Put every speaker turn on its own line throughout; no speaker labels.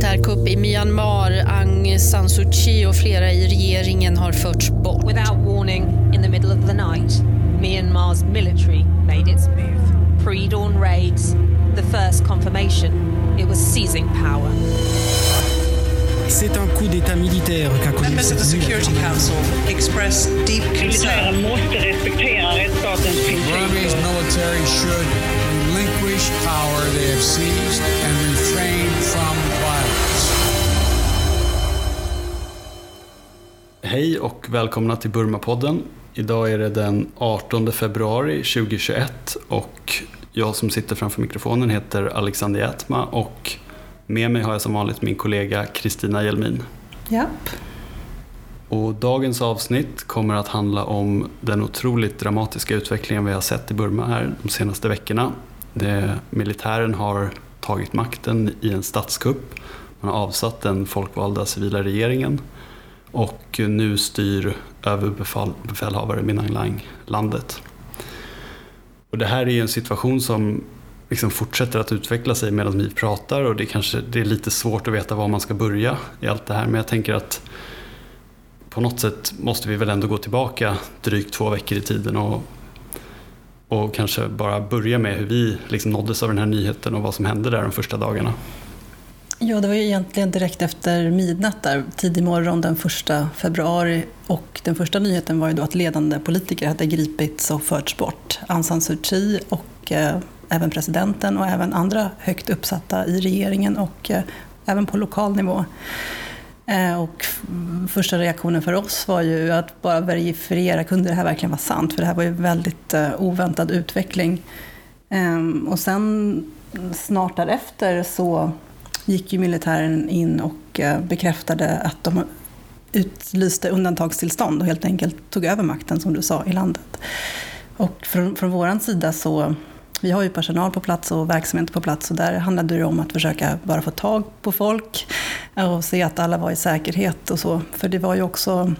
militärkupp i Myanmar. Aung San Suu Kyi och flera i regeringen har förts bort.
Without warning, in the middle of the night, Myanmar's military made its move. Pre-dawn raids, the first confirmation it was seizing power.
C'est un coup d'état militaire qu'a connu
Members of the Security. Council express deep concern.
Militären måste respektera rättsstatens
Burmese
principer.
military should relinquish power they have seized and refrain
Hej och välkomna till Burmapodden. Idag är det den 18 februari 2021 och jag som sitter framför mikrofonen heter Alexander Jätma och med mig har jag som vanligt min kollega Kristina Hjelmin.
Japp.
Och dagens avsnitt kommer att handla om den otroligt dramatiska utvecklingen vi har sett i Burma här de senaste veckorna. Det, militären har tagit makten i en statskupp. Man har avsatt den folkvalda civila regeringen och nu styr överbefälhavare Min Aung Hlaing landet. Och det här är ju en situation som liksom fortsätter att utveckla sig medan vi pratar och det är kanske det är lite svårt att veta var man ska börja i allt det här men jag tänker att på något sätt måste vi väl ändå gå tillbaka drygt två veckor i tiden och, och kanske bara börja med hur vi liksom nåddes av den här nyheten och vad som hände där de första dagarna.
Ja, det var ju egentligen direkt efter midnatt där, tidig morgon den första februari. Och den första nyheten var ju då att ledande politiker hade gripits och förts bort. Aung San Suu Kyi och eh, även presidenten och även andra högt uppsatta i regeringen och eh, även på lokal nivå. Eh, och första reaktionen för oss var ju att bara verifiera, kunde det här verkligen vara sant? För det här var ju väldigt eh, oväntad utveckling. Ehm, och sen snart därefter så gick ju militären in och eh, bekräftade att de utlyste undantagstillstånd och helt enkelt tog över makten, som du sa, i landet. Och från, från vår sida så, vi har ju personal på plats och verksamhet på plats och där handlade det om att försöka bara få tag på folk och se att alla var i säkerhet och så. För det var ju också,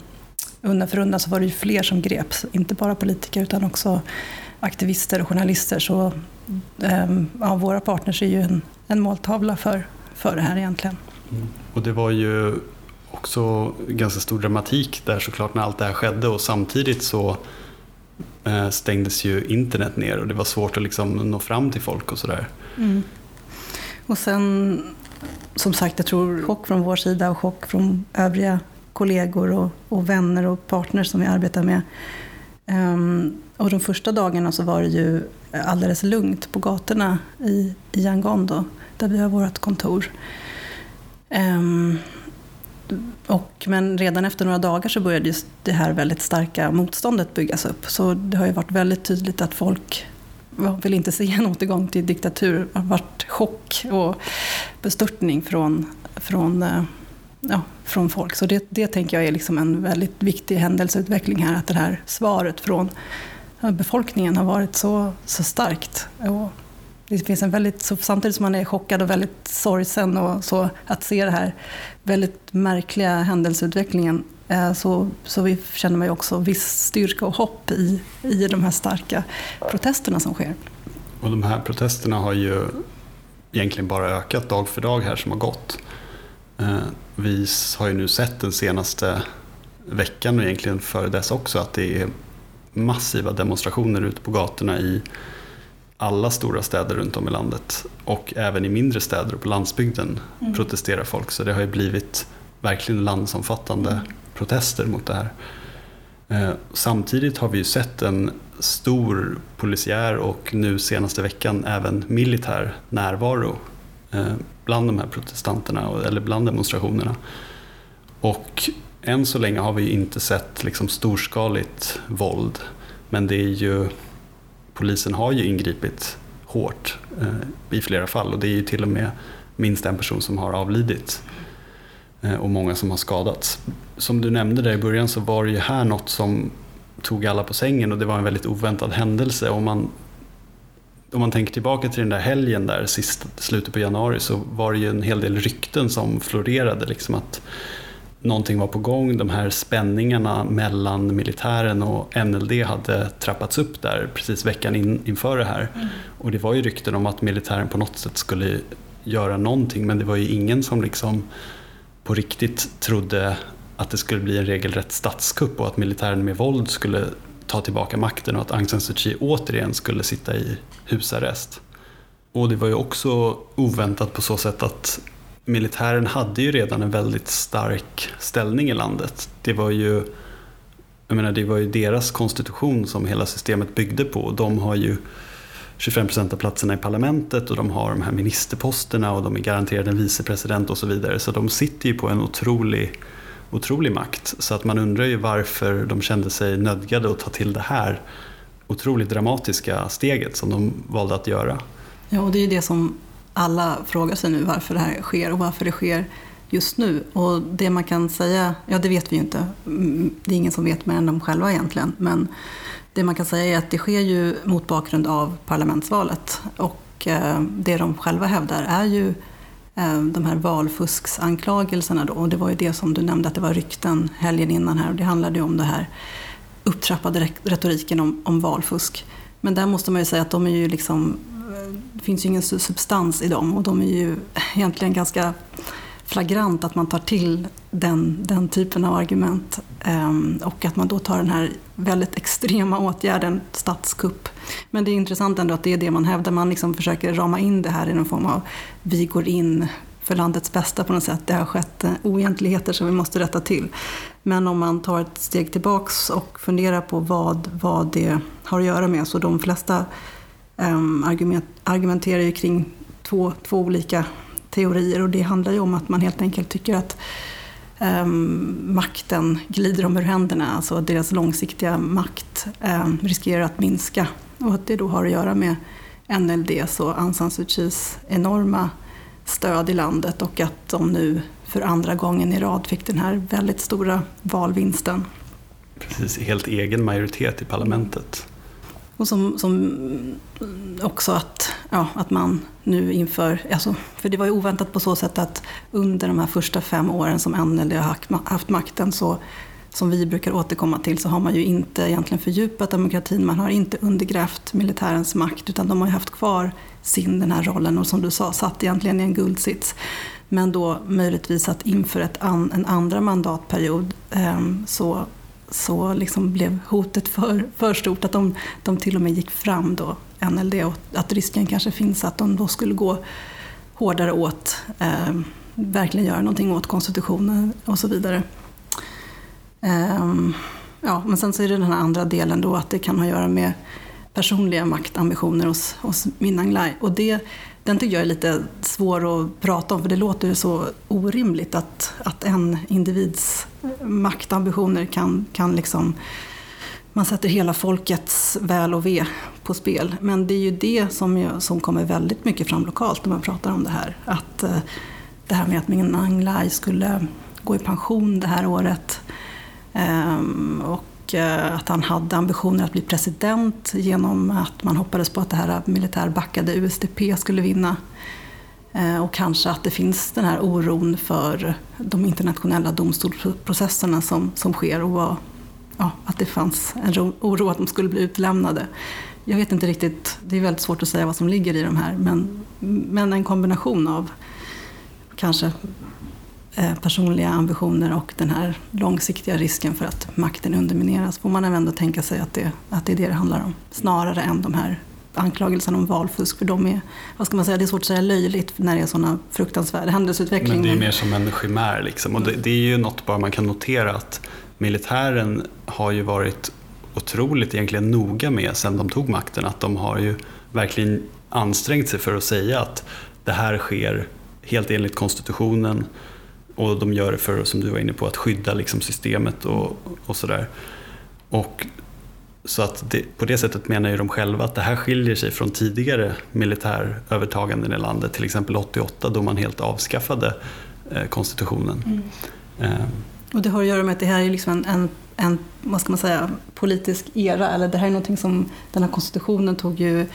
undan för undan så var det ju fler som greps, inte bara politiker utan också aktivister och journalister. Så ehm, ja, våra partners är ju en, en måltavla för, för det här egentligen.
Och det var ju också ganska stor dramatik där såklart när allt det här skedde och samtidigt så eh, stängdes ju internet ner och det var svårt att liksom nå fram till folk och sådär.
Och sen, som sagt, jag tror chock från vår sida och chock från övriga kollegor och, och vänner och partners som vi arbetar med. Ehm, och de första dagarna så var det ju alldeles lugnt på gatorna i, i Yangon då, där vi har vårt kontor. Ehm, och, men redan efter några dagar så började just det här väldigt starka motståndet byggas upp. Så det har ju varit väldigt tydligt att folk vill inte se en återgång till diktatur. Det har varit chock och bestörtning från, från, eh, ja, från folk. Så det, det tänker jag är liksom en väldigt viktig händelseutveckling här. Att det här svaret från befolkningen har varit så, så starkt. Och det finns en väldigt, så samtidigt som man är chockad och väldigt sorgsen och så, att se det här väldigt märkliga händelseutvecklingen eh, så, så vi känner man ju också viss styrka och hopp i, i de här starka protesterna som sker.
Och de här protesterna har ju egentligen bara ökat dag för dag här som har gått. Eh, vi har ju nu sett den senaste veckan och egentligen före dess också att det är massiva demonstrationer ute på gatorna i alla stora städer runt om i landet och även i mindre städer och på landsbygden protesterar folk. Så det har ju blivit verkligen landsomfattande protester mot det här. Eh, Samtidigt har vi ju sett en stor polisiär och nu senaste veckan även militär närvaro eh, bland de här protestanterna eller bland demonstrationerna. Och än så länge har vi inte sett liksom storskaligt våld men det är ju polisen har ju ingripit hårt eh, i flera fall och det är ju till och med minst en person som har avlidit eh, och många som har skadats. Som du nämnde där i början så var det ju här något som tog alla på sängen och det var en väldigt oväntad händelse. Om man, om man tänker tillbaka till den där helgen där sist, slutet på januari så var det ju en hel del rykten som florerade. Liksom att någonting var på gång. De här spänningarna mellan militären och NLD hade trappats upp där precis veckan in, inför det här. Och det var ju rykten om att militären på något sätt skulle göra någonting men det var ju ingen som liksom på riktigt trodde att det skulle bli en regelrätt statskupp och att militären med våld skulle ta tillbaka makten och att Aung San Suu Kyi återigen skulle sitta i husarrest. Och det var ju också oväntat på så sätt att militären hade ju redan en väldigt stark ställning i landet. Det var ju, jag menar, det var ju deras konstitution som hela systemet byggde på. De har ju 25 procent av platserna i parlamentet och de har de här ministerposterna och de är garanterade en vicepresident och så vidare. Så de sitter ju på en otrolig, otrolig makt. Så att man undrar ju varför de kände sig nödgade att ta till det här otroligt dramatiska steget som de valde att göra.
Ja, och det är ju det som alla frågar sig nu varför det här sker och varför det sker just nu. Och det man kan säga, ja det vet vi ju inte, mm, det är ingen som vet mer än de själva egentligen, men det man kan säga är att det sker ju mot bakgrund av parlamentsvalet. Och eh, det de själva hävdar är ju eh, de här valfusksanklagelserna då. Och det var ju det som du nämnde att det var rykten helgen innan här. Och det handlade ju om det här upptrappade retoriken om, om valfusk. Men där måste man ju säga att de är ju liksom det finns ju ingen substans i dem och de är ju egentligen ganska flagrant att man tar till den, den typen av argument ehm, och att man då tar den här väldigt extrema åtgärden, statskupp. Men det är intressant ändå att det är det man hävdar, man liksom försöker rama in det här i någon form av vi går in för landets bästa på något sätt. Det har skett eh, oegentligheter som vi måste rätta till. Men om man tar ett steg tillbaks och funderar på vad, vad det har att göra med, så de flesta Ehm, argument, argumenterar ju kring två, två olika teorier och det handlar ju om att man helt enkelt tycker att um, makten glider dem ur händerna, alltså deras långsiktiga makt um, riskerar att minska och att det då har att göra med NLDs och Aung San Suu Kyis enorma stöd i landet och att de nu för andra gången i rad fick den här väldigt stora valvinsten.
Precis, helt egen majoritet i parlamentet.
Och som, som också att, ja, att man nu inför, alltså, för det var ju oväntat på så sätt att under de här första fem åren som NLD har haft makten så som vi brukar återkomma till så har man ju inte egentligen fördjupat demokratin, man har inte undergrävt militärens makt utan de har ju haft kvar sin den här rollen och som du sa satt egentligen i en guldsits. Men då möjligtvis att inför ett an, en andra mandatperiod eh, så så liksom blev hotet för, för stort att de, de till och med gick fram då, NLD, och att risken kanske finns att de då skulle gå hårdare åt, eh, verkligen göra någonting åt konstitutionen och så vidare. Eh, ja, men sen så är det den här andra delen då att det kan ha att göra med personliga maktambitioner hos, hos Min Och det, den tycker jag är lite svår att prata om för det låter så orimligt att, att en individs maktambitioner kan, kan liksom man sätter hela folkets väl och ve på spel. Men det är ju det som, jag, som kommer väldigt mycket fram lokalt när man pratar om det här. Att eh, det här med att Min Anglai skulle gå i pension det här året. Ehm, och och eh, att han hade ambitioner att bli president genom att man hoppades på att det här militärbackade USDP skulle vinna. Eh, och kanske att det finns den här oron för de internationella domstolsprocesserna som, som sker och var, ja, att det fanns en oro att de skulle bli utlämnade. Jag vet inte riktigt, det är väldigt svårt att säga vad som ligger i de här, men, men en kombination av kanske Eh, personliga ambitioner och den här långsiktiga risken för att makten undermineras får man ändå tänka sig att det, att det är det det handlar om. Snarare än de här anklagelserna om valfusk. För de är, vad ska man säga, det är svårt att säga löjligt när det är sådana fruktansvärda händelseutvecklingar.
Men det är mer som en chimär liksom. Och det, det, är ju något bara man kan notera att militären har ju varit otroligt egentligen noga med sen de tog makten. Att de har ju verkligen ansträngt sig för att säga att det här sker helt enligt konstitutionen och de gör det för, som du var inne på, att skydda liksom systemet och, och sådär. Och så att det, på det sättet menar ju de själva att det här skiljer sig från tidigare militärövertaganden i landet, till exempel 88 då man helt avskaffade eh, konstitutionen. Mm.
Eh. Och det har att göra med att det här är liksom en, en, en, vad ska man säga, politisk era, eller det här är någonting som den här konstitutionen tog ju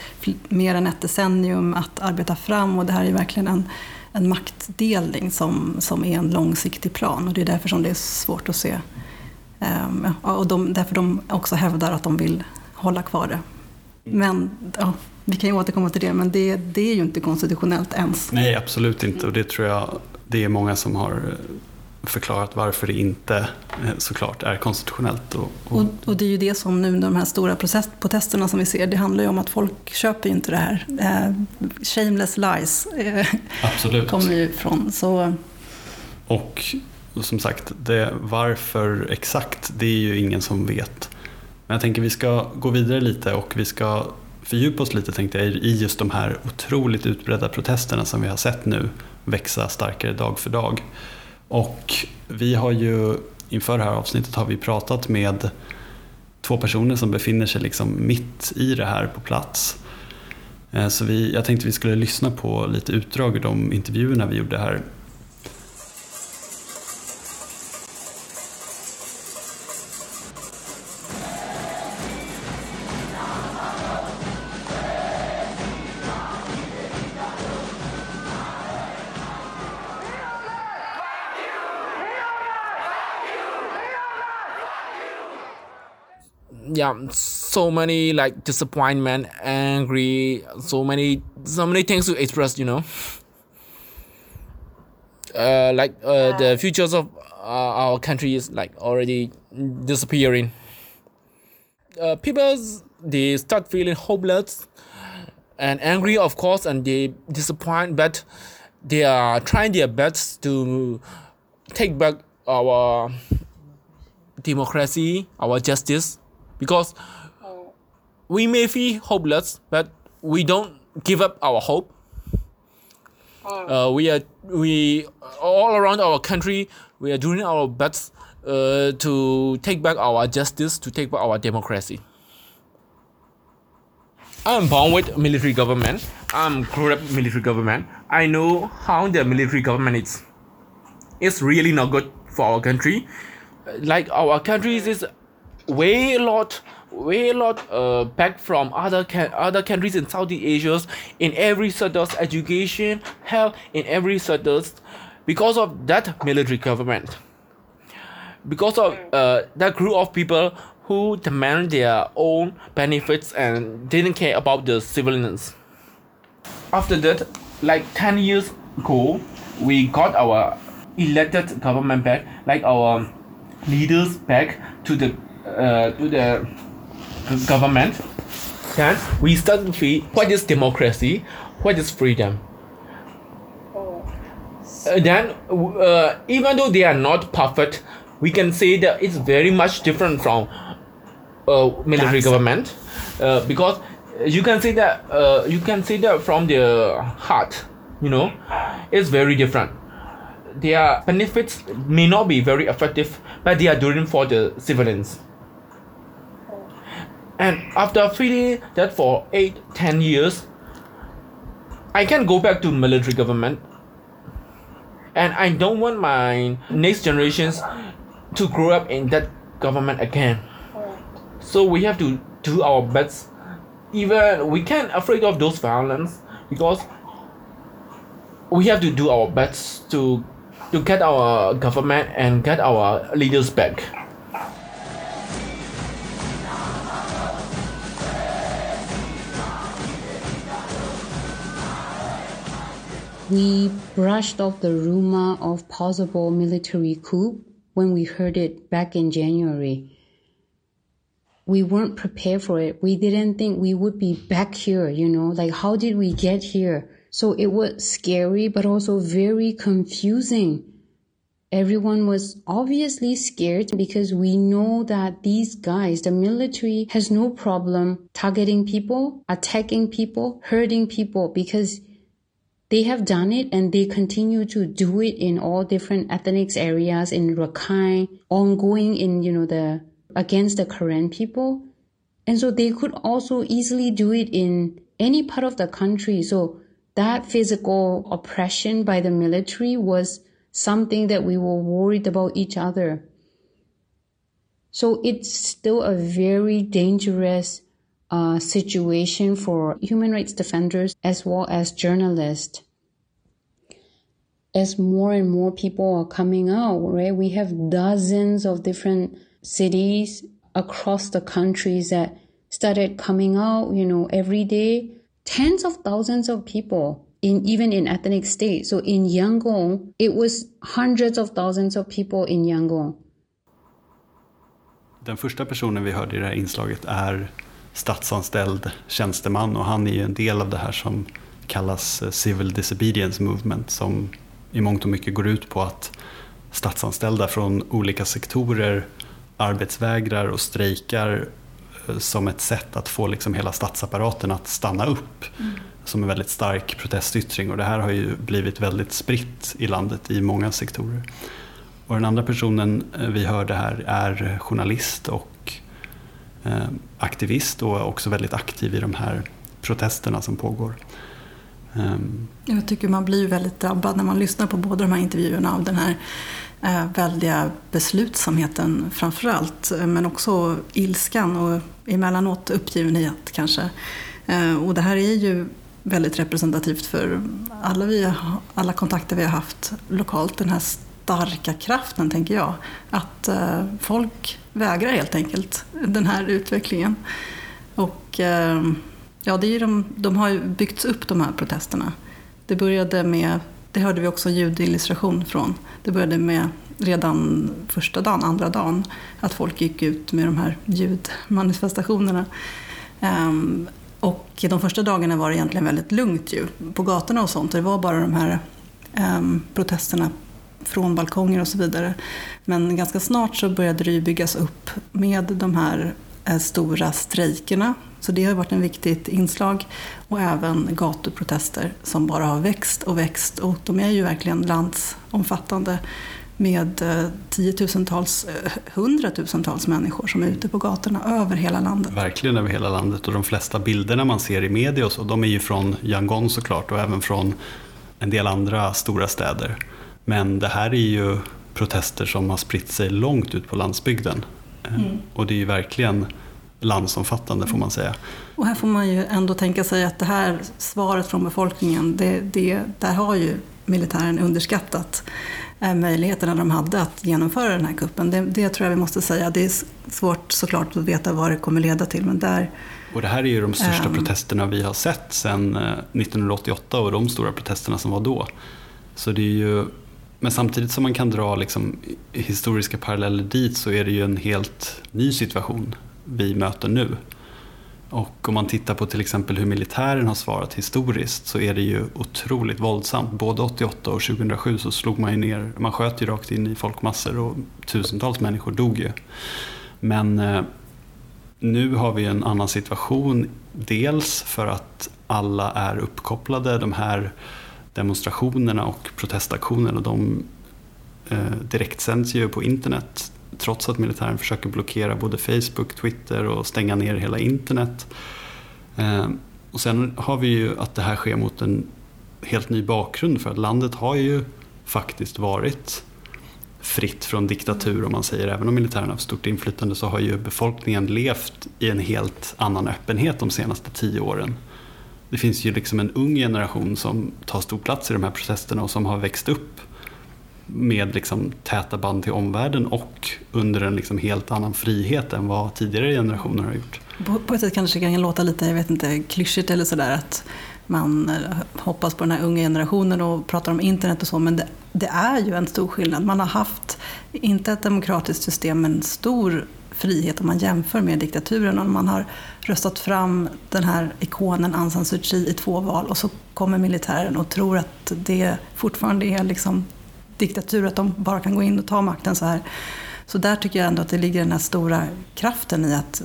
mer än ett decennium att arbeta fram och det här är verkligen en en maktdelning som, som är en långsiktig plan och det är därför som det är svårt att se. Um, och de, därför de också hävdar att de vill hålla kvar det. Men ja, vi kan ju återkomma till det, men det, det är ju inte konstitutionellt ens.
Nej, absolut inte. Och det tror jag det är många som har förklarat varför det inte eh, såklart är konstitutionellt. Och,
och... och, och det är ju det som nu de här stora process, protesterna som vi ser, det handlar ju om att folk köper ju inte det här. Eh, shameless lies eh,
Absolut.
kommer ju ifrån. Så...
Och som sagt, det, varför exakt, det är ju ingen som vet. Men jag tänker vi ska gå vidare lite och vi ska fördjupa oss lite tänkte jag, i just de här otroligt utbredda protesterna som vi har sett nu växa starkare dag för dag. Och vi har ju inför det här avsnittet har vi pratat med två personer som befinner sig liksom mitt i det här på plats. Eh, så vi, jag tänkte vi skulle lyssna på lite utdrag ur de intervjuerna vi gjorde här
so many like disappointment angry so many so many things to express you know? Uh, like uh, the futures of uh, our country is like already disappearing. Uh, people they start feeling hopeless and angry of course and they disappoint but they are trying their best to take back our democracy our justice because we may feel hopeless, but we don't give up our hope. Uh, we are we all around our country. We are doing our best uh, to take back our justice, to take back our democracy. I'm born with military government. I'm grew up military government. I know how the military government is. It's really not good for our country. Like our country is way a lot way a lot uh, back from other ca- other countries in Southeast Asia in every sector education health in every sector because of that military government. Because of uh, that group of people who demand their own benefits and didn't care about the civilians. After that like 10 years ago we got our elected government back like our leaders back to the uh, to the government, then we start to feel what is democracy, what is freedom. Uh, then, uh, even though they are not perfect, we can say that it's very much different from uh, military That's government, uh, because you can say that uh, you can say that from the heart, you know, it's very different. Their benefits may not be very effective, but they are doing for the civilians. And after feeling that for 8 10 years, I can go back to military government. And I don't want my next generations to grow up in that government again. So we have to do our best. Even we can't afraid of those violence because we have to do our best to to get our government and get our leaders back.
We brushed off the rumor of possible military coup when we heard it back in January. We weren't prepared for it. We didn't think we would be back here, you know, like how did we get here? So it was scary, but also very confusing. Everyone was obviously scared because we know that these guys, the military has no problem targeting people, attacking people, hurting people because they have done it and they continue to do it in all different ethnic areas in Rakhine, ongoing in, you know, the, against the Karen people. And so they could also easily do it in any part of the country. So that physical oppression by the military was something that we were worried about each other. So it's still a very dangerous uh, situation for human rights defenders as well as journalists. As more and more people are coming out, right? We have dozens of different cities across the countries that started coming out, you know, every day tens of thousands of people in even in ethnic states. So in Yangon, it was hundreds of thousands of people in Yangon.
Den första personen vi hörde i det här inslaget är statsanställd tjänsteman och han är ju en del av det här som kallas eh, Civil Disobedience Movement som i mångt och mycket går ut på att statsanställda från olika sektorer arbetsvägrar och strejkar eh, som ett sätt att få liksom hela statsapparaten att stanna upp. Mm. Som en väldigt stark protestyttring och det här har ju blivit väldigt spritt i landet i många sektorer. Och den andra personen eh, vi hörde här är journalist och Eh, aktivist och också väldigt aktiv i de här protesterna som pågår.
Ehm, Jag tycker man blir väldigt drabbad när man lyssnar på båda de här intervjuerna av den här eh, väldiga beslutsamheten framför allt, eh, men också ilskan och emellanåt uppgivenhet kanske. Och det här är ju väldigt representativt för alla, vi, alla kontakter vi har haft lokalt, den här starka kraften tänker jag. Att eh, folk vägrar helt enkelt den här utvecklingen. Och eh, ja, det är de, de har ju byggts upp de här protesterna. Det började med, det hörde vi också ljudillustration från, det började med redan första dagen, andra dagen, att folk gick ut med de här ljudmanifestationerna. Um, och de första dagarna var det egentligen väldigt lugnt ju, på gatorna och sånt. Det var bara de här um, protesterna från balkonger och så vidare. Men ganska snart så började det ju byggas upp med de här eh, stora strejkerna. Så det har varit ett viktigt inslag. Och även gatuprotester som bara har växt och växt. Och de är ju verkligen landsomfattande med eh, tiotusentals, eh, hundratusentals människor som är ute på gatorna över hela landet.
Verkligen över hela landet och de flesta bilderna man ser i media och så, de är ju från Yangon såklart och även från en del andra stora städer. Men det här är ju protester som har spritt sig långt ut på landsbygden. Eh, mm. Och det är ju verkligen landsomfattande får man säga.
Och här får man ju ändå tänka sig att det här svaret från befolkningen, det, det, där har ju militären underskattat eh, möjligheterna de hade att genomföra den här kuppen. Det, det, tror jag vi måste säga. Det är svårt såklart att veta vad det kommer leda till. Men där,
och det här är ju de största ähm, protesterna vi har sett sedan 1988 eh, och de stora protesterna som var då. Så det är ju men samtidigt som man kan dra liksom historiska paralleller dit så är det ju en helt ny situation vi möter nu. Och om man tittar på till exempel hur militären har svarat historiskt så är det ju otroligt våldsamt. Både 88 och 2007 så slog man ju ner, man sköt ju rakt in i folkmassor och tusentals människor dog ju. Men eh, nu har vi en annan situation. Dels för att alla är uppkopplade. De här demonstrationerna och protestaktionerna de eh, direktsänds ju på internet trots att militären försöker blockera både Facebook, Twitter och stänga ner hela internet. Eh, och sen har vi ju att det här sker mot en helt ny bakgrund för att landet har ju faktiskt varit fritt från diktatur om man säger. Även om militären har haft stort inflytande så har ju befolkningen levt i en helt annan öppenhet de senaste tio åren det finns ju liksom en ung generation som tar stor plats i de här processerna och som har växt upp med liksom täta band till omvärlden och under en liksom helt annan frihet än vad tidigare generationer har gjort.
På, på ett sätt kanske det kan låta lite, jag vet inte, klyschigt eller sådär att man eh, hoppas på den här unga generationen och pratar om internet och så, men det, det är ju en stor skillnad. Man har haft, inte ett demokratiskt system, men stor frihet om man jämför med diktaturen. Om man har röstat fram den här ikonen Aung San Suu Kyi i två val och så kommer militären och tror att det fortfarande är liksom diktatur, att de bara kan gå in och ta makten så här. Så där tycker jag ändå att det ligger den här stora kraften i att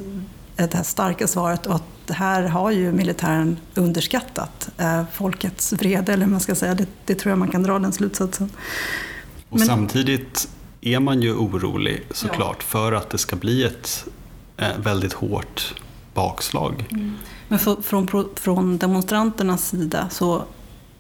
det här starka svaret och att det här har ju militären underskattat. Eh, folkets vrede, eller man ska säga. Det, det tror jag man kan dra den slutsatsen.
Och Men, samtidigt är man ju orolig såklart ja. för att det ska bli ett eh, väldigt hårt bakslag. Mm.
Men för, från, från demonstranternas sida så,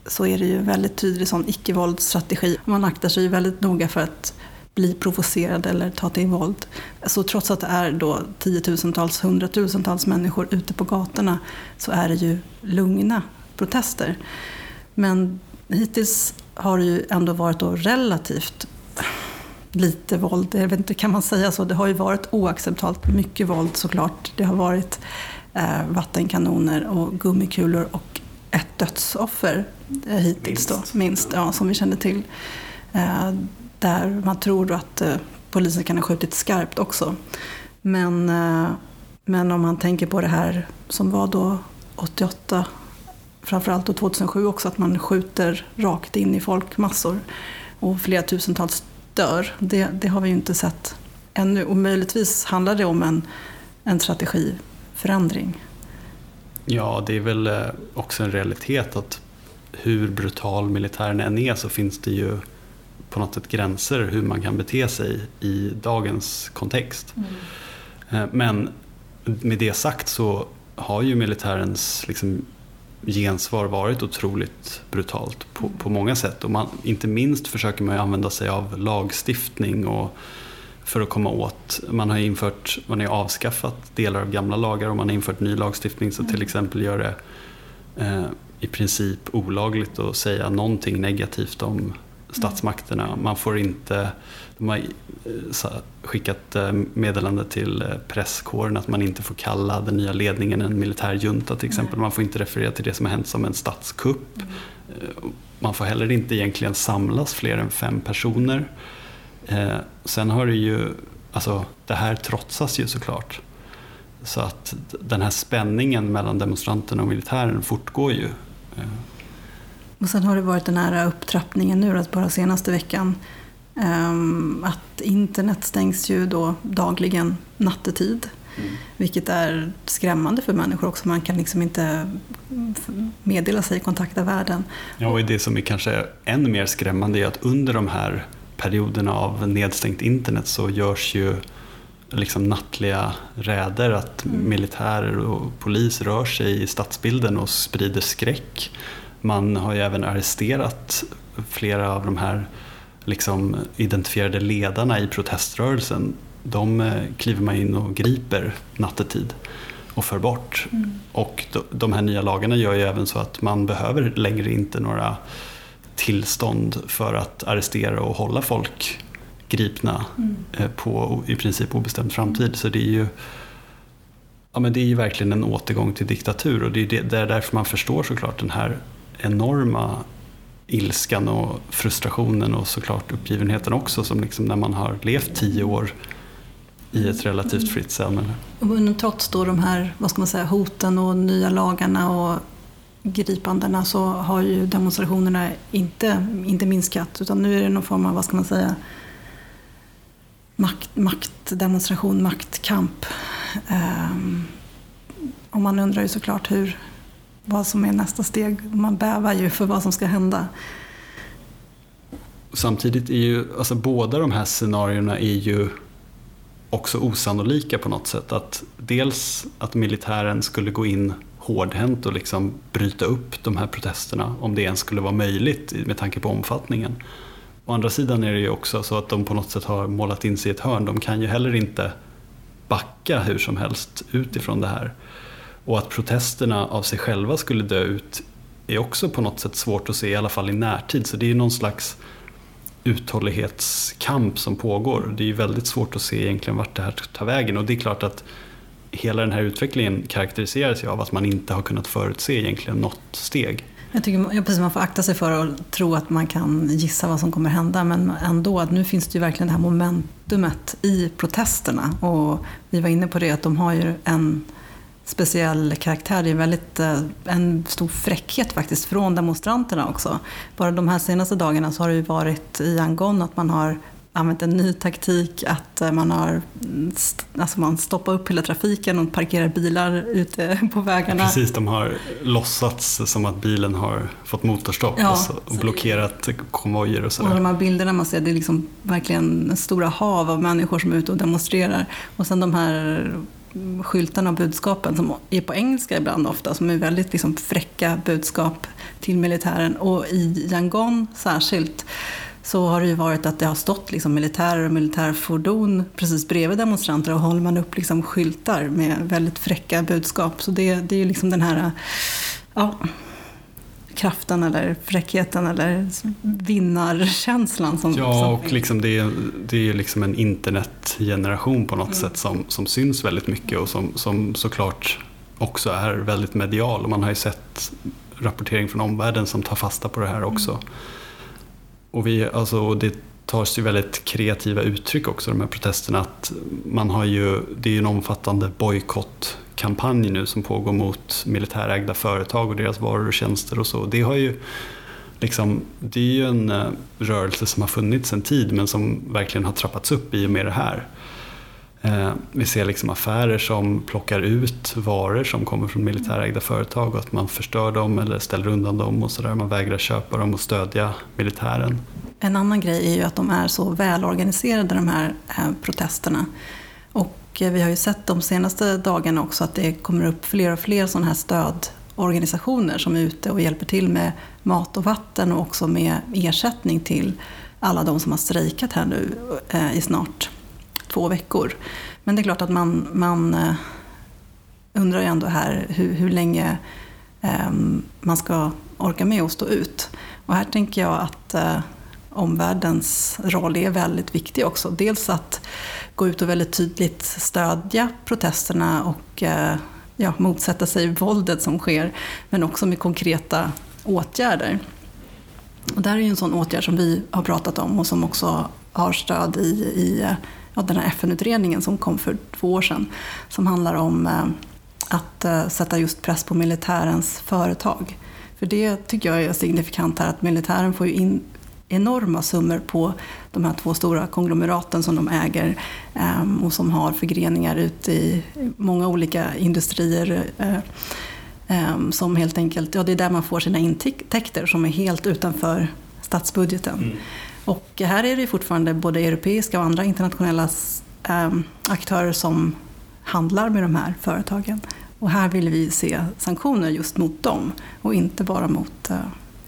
så är det ju väldigt tydlig sån icke-våldsstrategi. Man aktar sig väldigt noga för att bli provocerad eller ta till våld. Så trots att det är då tiotusentals, hundratusentals människor ute på gatorna så är det ju lugna protester. Men hittills har det ju ändå varit då relativt lite våld. Jag vet inte, kan man säga så? Det har ju varit oacceptabelt mycket våld såklart. Det har varit eh, vattenkanoner och gummikulor och ett dödsoffer eh, hittills då, minst, ja, som vi känner till. Eh, där man tror då att eh, polisen kan ha skjutit skarpt också. Men, eh, men om man tänker på det här som var då 88, framförallt då 2007 också, att man skjuter rakt in i folkmassor och flera tusentals dör. Det, det har vi ju inte sett ännu. Och möjligtvis handlar det om en, en strategiförändring.
Ja, det är väl eh, också en realitet att hur brutal militären än är så finns det ju på något sätt gränser hur man kan bete sig i dagens kontext. Mm. Men med det sagt så har ju militärens liksom gensvar varit otroligt brutalt på, på många sätt. Och man, inte minst försöker man ju använda sig av lagstiftning och för att komma åt, man har infört, man har avskaffat delar av gamla lagar och man har infört ny lagstiftning som till mm. exempel gör det eh, i princip olagligt att säga någonting negativt om statsmakterna. Man får inte, de har eh, skickat eh, meddelande till eh, presskåren att man inte får kalla den nya ledningen en militärjunta till exempel. Man får inte referera till det som har hänt som en statskupp. Mm. Man får heller inte egentligen samlas fler än fem personer. Sen har det ju, alltså det här trotsas ju såklart. Så att den här spänningen mellan demonstranterna och militären fortgår ju.
Och sen har det varit den här upptrappningen nu, bara senaste veckan. Um, att internet stängs ju då dagligen nattetid. Mm. Vilket är skrämmande för människor också. Man kan liksom inte meddela sig, kontakta världen.
Ja, och det som är kanske än mer skrämmande är att under de här perioderna av nedstängt internet så görs ju liksom nattliga räder, att mm. militärer och polis rör sig i stadsbilden och sprider skräck. Man har ju även arresterat flera av de här liksom identifierade ledarna i proteströrelsen. De eh, kliver man in och griper nattetid och för bort. Mm. Och de här nya lagarna gör ju även så att man behöver längre inte några tillstånd för att arrestera och hålla folk gripna mm. Eh, på i princip obestämd framtid. Så det är ju ja, men det är ju verkligen en återgång till diktatur och det är, det, är därför man förstår såklart den här enorma ilskan och frustrationen och såklart uppgivenheten också som liksom när man har levt tio år i ett relativt fritt samhälle.
Men trots då de här vad ska man säga, hoten och nya lagarna och gripandena så har ju demonstrationerna inte, inte minskat utan nu är det någon form av, vad ska man säga, makt, maktdemonstration, maktkamp. Um, och man undrar ju såklart hur, vad som är nästa steg. Man bävar ju för vad som ska hända.
Samtidigt är ju, alltså båda de här scenarierna är ju också osannolika på något sätt. Att dels att militären skulle gå in hårdhänt och liksom bryta upp de här protesterna om det ens skulle vara möjligt med tanke på omfattningen. Å andra sidan är det ju också så att de på något sätt har målat in sig i ett hörn. De kan ju heller inte backa hur som helst utifrån det här. Och att protesterna av sig själva skulle dö ut är också på något sätt svårt att se, i alla fall i närtid. Så det är någon slags uthållighetskamp som pågår. Det är ju väldigt svårt att se egentligen vart det här tar vägen. Och det är klart att hela den här utvecklingen karaktäriseras ju av att man inte har kunnat förutse egentligen något steg.
Jag tycker precis, man får akta sig för att tro att man kan gissa vad som kommer hända men ändå, att nu finns det ju verkligen det här momentumet i protesterna. Och vi var inne på det att de har ju en speciell karaktär. Det är väldigt, eh, en stor fräckhet faktiskt från demonstranterna också. Bara de här senaste dagarna så har det ju varit i Yangon att man har använt en ny taktik att eh, man har alltså man stoppar upp hela trafiken och parkerar bilar ute på vägarna.
Precis, de har låtsats som att bilen har fått motorstopp ja, och blockerat konvojer och sådär.
Och de här bilderna man ser, det är liksom verkligen stora hav av människor som är ute och demonstrerar. Och sen de här skyltarna och budskapen som är på engelska ibland ofta, som är väldigt liksom fräcka budskap till militären. Och i Yangon särskilt så har det ju varit att det har stått liksom militärer och militärfordon precis bredvid demonstranter och håller man upp liksom skyltar med väldigt fräcka budskap. Så det, det är ju liksom den här ja, kraften eller fräckheten eller vinnarkänslan. Som,
ja, och liksom det, är, det är liksom en internetgeneration på något mm. sätt som, som syns väldigt mycket och som, som såklart också är väldigt medial och man har ju sett rapportering från omvärlden som tar fasta på det här också. Och vi, alltså, det tar sig väldigt kreativa uttryck också, de här protesterna. Att man har ju, det är ju en omfattande bojkottkampanj nu som pågår mot militärägda företag och deras varor och tjänster och så. Det, har ju, liksom, det är ju en eh, rörelse som har funnits en tid men som verkligen har trappats upp i och med det här. Eh, vi ser liksom affärer som plockar ut varor som kommer från militärägda företag och att man förstör dem eller ställer undan dem och sådär. Man vägrar köpa dem och stödja militären.
En annan grej är ju att de är så välorganiserade de här eh, protesterna. Och eh, vi har ju sett de senaste dagarna också att det kommer upp fler och fler sådana här stödorganisationer som är ute och hjälper till med mat och vatten och också med ersättning till alla de som har strejkat här nu eh, i snart två veckor. Men det är klart att man, man eh, undrar ju ändå här hur, hur länge ehm, man ska orka med att stå ut. Och här tänker jag att eh, omvärldens roll är väldigt viktig också. Dels att gå ut och väldigt tydligt stödja protesterna och eh, ja, motsätta sig våldet som sker, men också med konkreta åtgärder. Och det här är ju en sån åtgärd som vi har pratat om och som också har stöd i, i eh, ja, den här FN-utredningen som kom för två år sedan, som handlar om eh, att eh, sätta just press på militärens företag. För det tycker jag är signifikant här, att militären får ju in enorma summor på de här två stora konglomeraten som de äger eh, och som har förgreningar ute i många olika industrier som helt enkelt, ja det är där man får sina intäkter som är helt utanför statsbudgeten. Mm. Och här är det fortfarande både europeiska och andra internationella ehm, aktörer som handlar med de här företagen. Och här vill vi se sanktioner just mot dem och inte bara mot eh,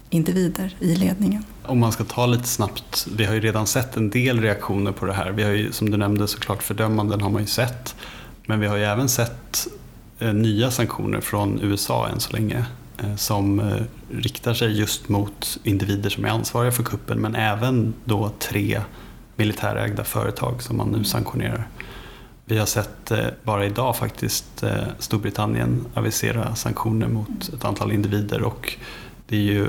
individer i ledningen.
Om man ska ta lite snabbt, vi har ju redan sett en del reaktioner på det här. Vi har ju, som du nämnde såklart fördömanden har man ju sett. Men vi har ju även sett eh, nya sanktioner från USA än så länge. Eh, som eh, riktar sig just mot individer som är ansvariga för kuppen men även då tre militärägda företag som man nu sanktionerar. Vi har sett eh, bara idag faktiskt Storbritannien avisera sanktioner mot ett antal individer och det är ju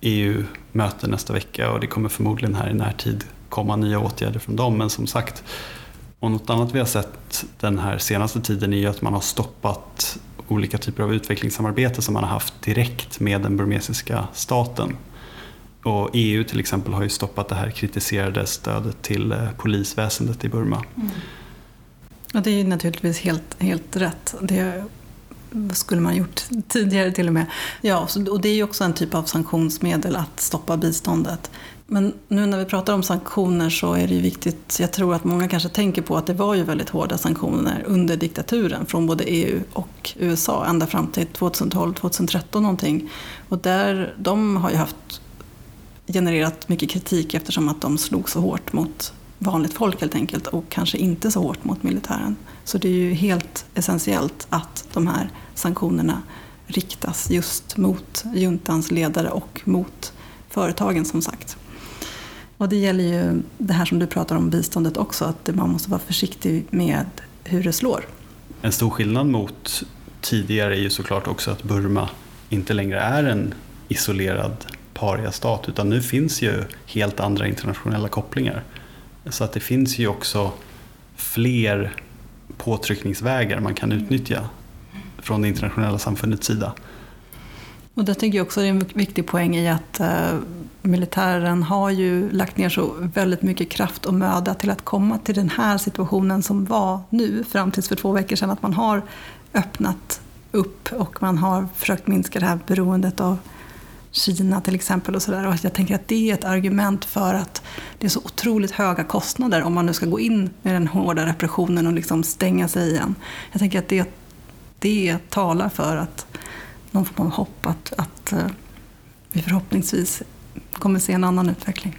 EU-möte nästa vecka och det kommer förmodligen här i närtid komma nya åtgärder från dem. Men som sagt, och något annat vi har sett den här senaste tiden är ju att man har stoppat olika typer av utvecklingssamarbete som man har haft direkt med den burmesiska staten. Och EU till exempel har ju stoppat det här kritiserade stödet till eh, polisväsendet i Burma. Mm.
Och det är naturligtvis helt, helt rätt. Det skulle man gjort tidigare till och med. Ja, och det är ju också en typ av sanktionsmedel att stoppa biståndet. Men nu när vi pratar om sanktioner så är det ju viktigt, jag tror att många kanske tänker på att det var ju väldigt hårda sanktioner under diktaturen från både EU och USA ända fram till 2012-2013 någonting. Och där, de har ju haft genererat mycket kritik eftersom att de slog så hårt mot vanligt folk helt enkelt och kanske inte så hårt mot militären. Så det är ju helt essentiellt att de här sanktionerna riktas just mot juntans ledare och mot företagen som sagt. Och det gäller ju det här som du pratar om biståndet också, att man måste vara försiktig med hur det slår.
En stor skillnad mot tidigare är ju såklart också att Burma inte längre är en isolerad pariastat utan nu finns ju helt andra internationella kopplingar. Så att det finns ju också fler påtryckningsvägar man kan utnyttja från det internationella samfundets sida.
Och det tycker jag också är en viktig poäng i att eh, militären har ju lagt ner så väldigt mycket kraft och möda till att komma till den här situationen som var nu, fram tills för två veckor sedan, att man har öppnat upp och man har försökt minska det här beroendet av Kina till exempel. Och, så där. och jag tänker att det är ett argument för att det är så otroligt höga kostnader om man nu ska gå in med den hårda repressionen och liksom stänga sig igen. Jag tänker att det, det talar för att någon form av hopp att, att eh, vi förhoppningsvis kommer se en annan utveckling.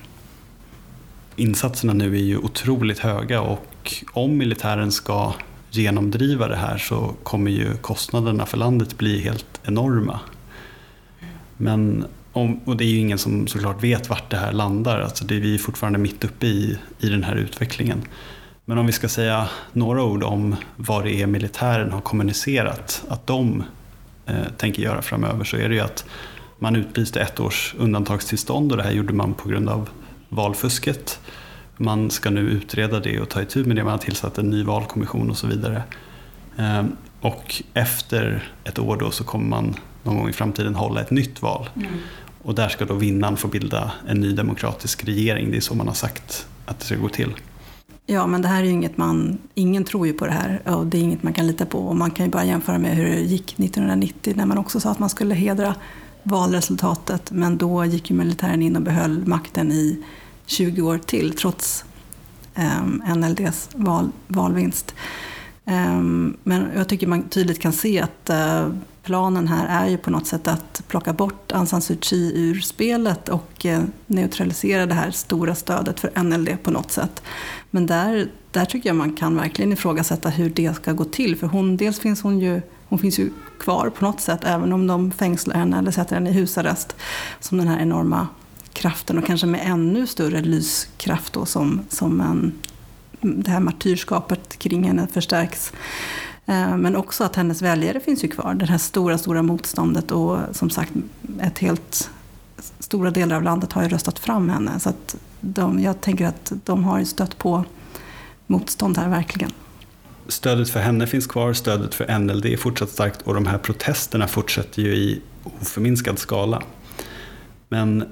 Insatserna nu är ju otroligt höga och om militären ska genomdriva det här så kommer ju kostnaderna för landet bli helt enorma. Men, om, och det är ju ingen som såklart vet vart det här landar. Alltså det är vi fortfarande mitt uppe i, i den här utvecklingen. Men om vi ska säga några ord om vad det är militären har kommunicerat att de eh, tänker göra framöver så är det ju att man utlyste ett års undantagstillstånd och det här gjorde man på grund av valfusket. Man ska nu utreda det och ta itu med det. Man har tillsatt en ny valkommission och så vidare. Ehm, och efter ett år då så kommer man någon gång i framtiden hålla ett nytt val. Mm. Och där ska då vinnaren få bilda en ny demokratisk regering. Det är så man har sagt att det ska gå till.
Ja, men det här är ju inget man, ingen tror ju på det här och det är inget man kan lita på. Och man kan ju bara jämföra med hur det gick 1990 när man också sa att man skulle hedra valresultatet. Men då gick ju militären in och behöll makten i 20 år till trots eh, NLDs val, valvinst. Eh, men jag tycker man tydligt kan se att eh, planen här är ju på något sätt att plocka bort Aung San Suu Kyi ur spelet och eh, neutralisera det här stora stödet för NLD på något sätt. Men där, där tycker jag man kan verkligen ifrågasätta hur det ska gå till. För hon, dels finns hon ju hon finns ju kvar på något sätt, även om de fängslar henne eller sätter henne i husarrest. Som den här enorma kraften och kanske med ännu större lyskraft då, som, som en, det här martyrskapet kring henne förstärks. Eh, men också att hennes väljare finns ju kvar. Det här stora, stora motståndet och som sagt, ett helt, stora delar av landet har ju röstat fram henne. Så att de, jag tänker att de har ju stött på motstånd här verkligen.
Stödet för henne finns kvar, stödet för NLD är fortsatt starkt och de här protesterna fortsätter ju i oförminskad skala. Men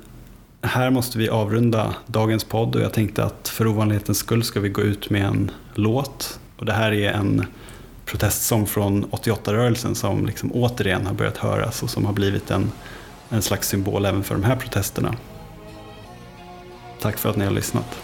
här måste vi avrunda dagens podd och jag tänkte att för ovanlighetens skull ska vi gå ut med en låt. Och det här är en protestsång från 88-rörelsen som liksom återigen har börjat höras och som har blivit en, en slags symbol även för de här protesterna. Tack för att ni har lyssnat.